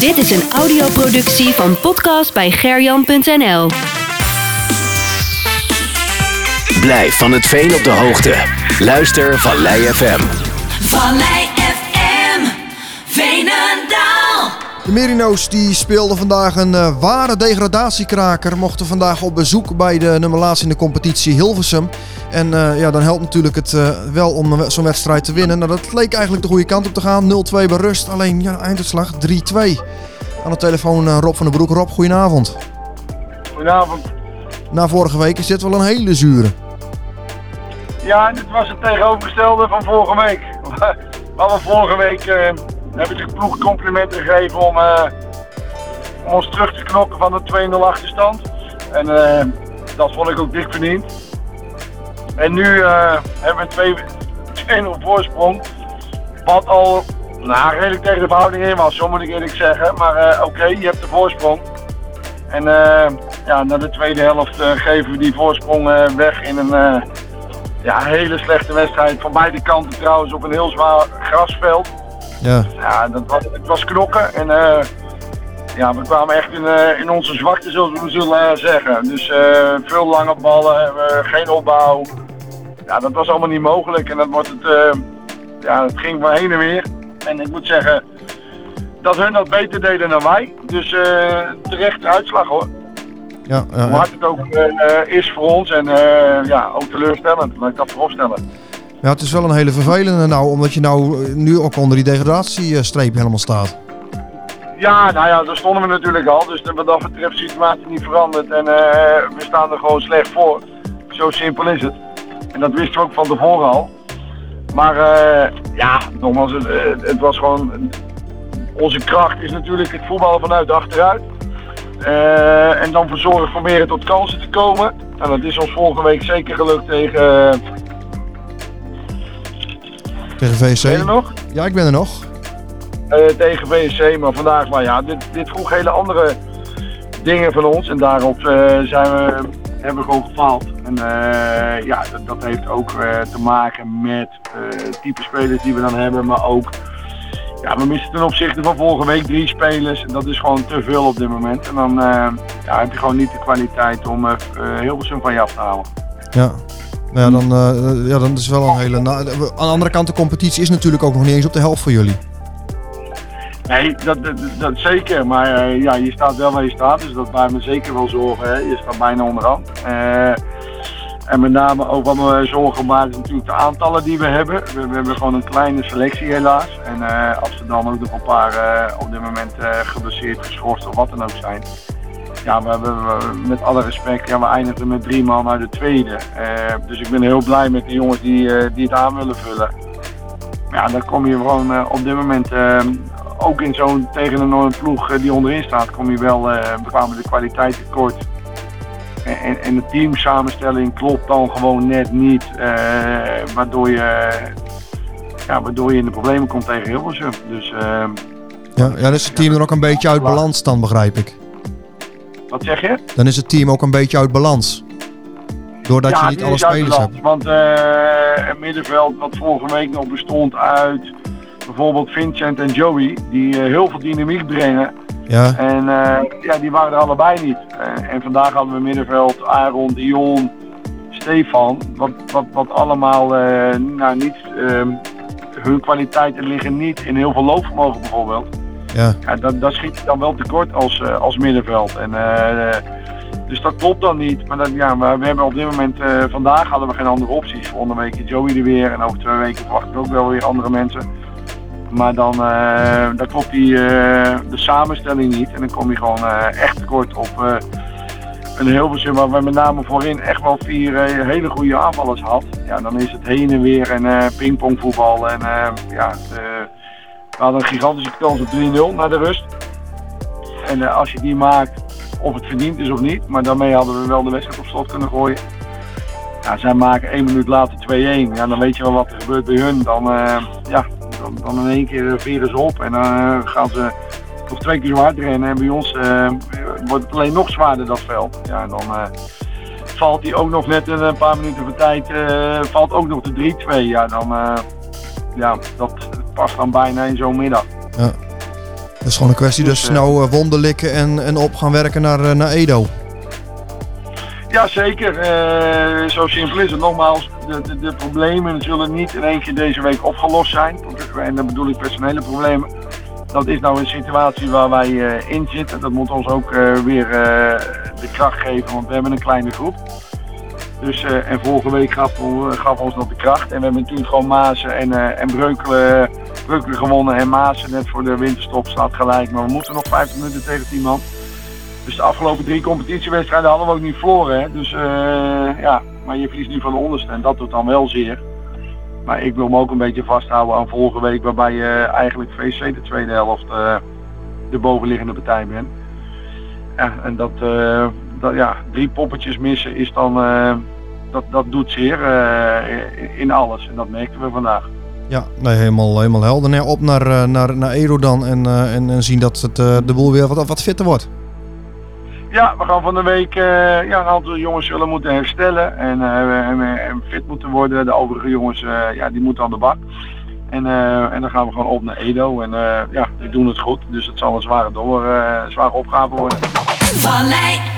Dit is een audioproductie van podcast bij gerjan.nl. Blijf van het veen op de hoogte. Luister Vallei FM. Vallei FM, Veenendaal. De Merino's die speelden vandaag een eh, ware degradatiekraker. Mochten vandaag op bezoek bij de nummer laatst in de competitie Hilversum. En eh, ja, dan helpt natuurlijk het eh, wel om zo'n wedstrijd te winnen. Nou, dat leek eigenlijk de goede kant op te gaan. 0-2 bij rust. Alleen ja, einduitslag 3-2. Aan de telefoon Rob van den Broek. Rob, goedenavond. Goedenavond. Na vorige week is dit wel een hele zure. Ja, dit was het tegenovergestelde van vorige week. We hadden vorige week uh, hebben de ploeg complimenten gegeven om, uh, om ons terug te knokken van de 2-0 achterstand. En uh, dat vond ik ook dik verdiend. En nu hebben we een 2-0 voorsprong. Wat al nou, redelijk tegen de verhouding in was, zo moet ik eerlijk zeggen. Maar oké, je hebt de voorsprong. En ja, na de tweede helft geven we die voorsprong weg in een ja, hele slechte wedstrijd. Van beide kanten trouwens op een heel zwaar grasveld. Ja, ja dat was, het was knokken. En uh, ja, we kwamen echt in, uh, in onze zwakte, zoals we zullen uh, zeggen. Dus veel lange ballen, geen opbouw. Ja, dat was allemaal niet mogelijk. En dat wordt het, ja, het ging van heen en weer. En ik moet zeggen dat hun dat beter deden dan wij. Dus terecht uitslag hoor. Ja, ja, Hoe hard het ook uh, is voor ons en uh, ja, ook teleurstellend, laat ik dat voorop stellen. Ja, het is wel een hele vervelende nou, omdat je nou nu ook onder die degradatiestreep helemaal staat. Ja, nou ja, daar stonden we natuurlijk al, dus wat dat betreft is de situatie niet veranderd en uh, we staan er gewoon slecht voor. Zo simpel is het. En dat wisten we ook van tevoren al. Maar ja, nogmaals, het, het was gewoon, onze kracht is natuurlijk het voetballen vanuit achteruit. En dan verzorgen proberen tot kansen te komen. En dat is ons volgende week zeker gelukt tegen. Tegen VSC? Ben je er nog? Ja, ik ben er nog. Uh, tegen VSC, maar vandaag, maar ja, dit, dit vroeg hele andere dingen van ons. En daarop zijn we, hebben we gewoon gefaald. En ja, dat, dat, heeft ook te maken met het type spelers die we dan hebben, maar ook ja, we missen ten opzichte van vorige week drie spelers. En dat is gewoon te veel op dit moment. En dan uh, ja, heb je gewoon niet de kwaliteit om uh, Hilversum van je af te halen. Ja. Nou ja, dan, uh, ja, dan is wel een hele... Aan de andere kant, de competitie is natuurlijk ook nog niet eens op de helft voor jullie. Nee, dat, dat, zeker. Maar ja, je staat wel waar je staat. Dus dat baart me zeker wel zorgen. Hè. Je staat bijna onderaan. En met name ook wat me zorgen maakt is natuurlijk de aantallen die we hebben. We, hebben gewoon een kleine selectie helaas. En als er dan ook nog een paar op dit moment geblesseerd, geschorst of wat dan ook zijn. Ja, we hebben met alle respect, ja, we eindigen met drie man uit de tweede. dus ik ben heel blij met de jongens die, die het aan willen vullen. Ja, dan kom je gewoon op dit moment ook in zo'n tegen een ploeg die onderin staat, kom je wel, kwamen de kwaliteit tekort. En, en de teamsamenstelling klopt dan gewoon net niet, waardoor, je, ja, waardoor je in de problemen komt tegen Hilversum. Dus, ja, ja, is het team er ook een beetje uit balans dan, begrijp ik. Wat zeg je? Dan is het team ook een beetje uit balans. Doordat ja, je niet alle spelers hebt. Want uh, het middenveld wat vorige week nog bestond uit bijvoorbeeld Vincent en Joey, die heel veel dynamiek brengen. Ja. En uh, ja, die waren er allebei niet. En vandaag hadden we middenveld Aaron, Dion, Stefan. Wat, wat, wat allemaal nou, niet, hun kwaliteiten liggen niet in heel veel loopvermogen bijvoorbeeld. Ja. ja dat, dat schiet dan wel tekort als, als middenveld. En, dus dat klopt dan niet. Maar, dat, ja, we, hebben op dit moment, vandaag hadden we geen andere opties. Volgende week Joey er weer en over twee weken verwacht ik ook wel weer andere mensen. Maar dan, uh, dan klopt die, de samenstelling niet. En dan kom je gewoon echt tekort op een Hilversum waar we met name voorin echt wel vier hele goede aanvallers had. Ja, dan is het heen en weer en pingpongvoetbal. En ja, we hadden een gigantische kans op 3-0 naar de rust. En als je die maakt, of het verdiend is of niet. Maar daarmee hadden we wel de wedstrijd op slot kunnen gooien. Ja, zij maken één minuut later 2-1. Ja, dan weet je wel wat er gebeurt bij hun. Dan, ja, dan, dan in één keer vieren ze op en dan gaan ze nog twee keer zo hard rennen. En bij ons wordt het alleen nog zwaarder dat veld. Ja, en dan valt hij ook nog net een paar minuten van tijd, valt ook nog de 3-2. Ja, dan, ja, dat past dan bijna in zo'n middag. Ja. Dat is gewoon een kwestie dus, Dus, eh, nou wonden likken en, en op gaan werken naar, uh, naar Edo. Ja, zeker. Uh, zo simpel is het. Nogmaals, de, de, de, problemen zullen niet in één keer deze week opgelost zijn. En dan bedoel ik personele problemen. Dat is nou een situatie waar wij uh, in zitten. Dat moet ons ook uh, weer de kracht geven, want we hebben een kleine groep. Dus, en vorige week gaf, gaf, ons dat de kracht. En we hebben natuurlijk gewoon Maasen en, en Breukelen, gewonnen. En Maasen net voor de winterstop staat gelijk. Maar we moeten nog 50 minuten tegen 10 man. Dus de afgelopen drie competitiewedstrijden hadden we ook niet verloren. Dus uh, ja, maar je verliest nu van de onderste en dat doet dan wel zeer. Maar ik wil me ook een beetje vasthouden aan vorige week, waarbij je eigenlijk VC de tweede helft uh, de bovenliggende partij bent. Ja, en dat, uh, dat ja, drie poppetjes missen is dan, dat, dat doet zeer in alles. En dat merkten we vandaag. Ja, nee, helemaal, helemaal helder. Nee, op naar, naar, naar Edo dan en, en, en zien dat het, de boel weer wat, wat fitter wordt. Ja, we gaan van de week uh, ja, een aantal jongens zullen moeten herstellen en, uh, en, en, fit moeten worden. De overige jongens uh, ja, die moeten aan de bak. En, en dan gaan we gewoon op naar Edo. En ja, die doen het goed. Dus het zal een zware, door, zware opgave worden. Vallei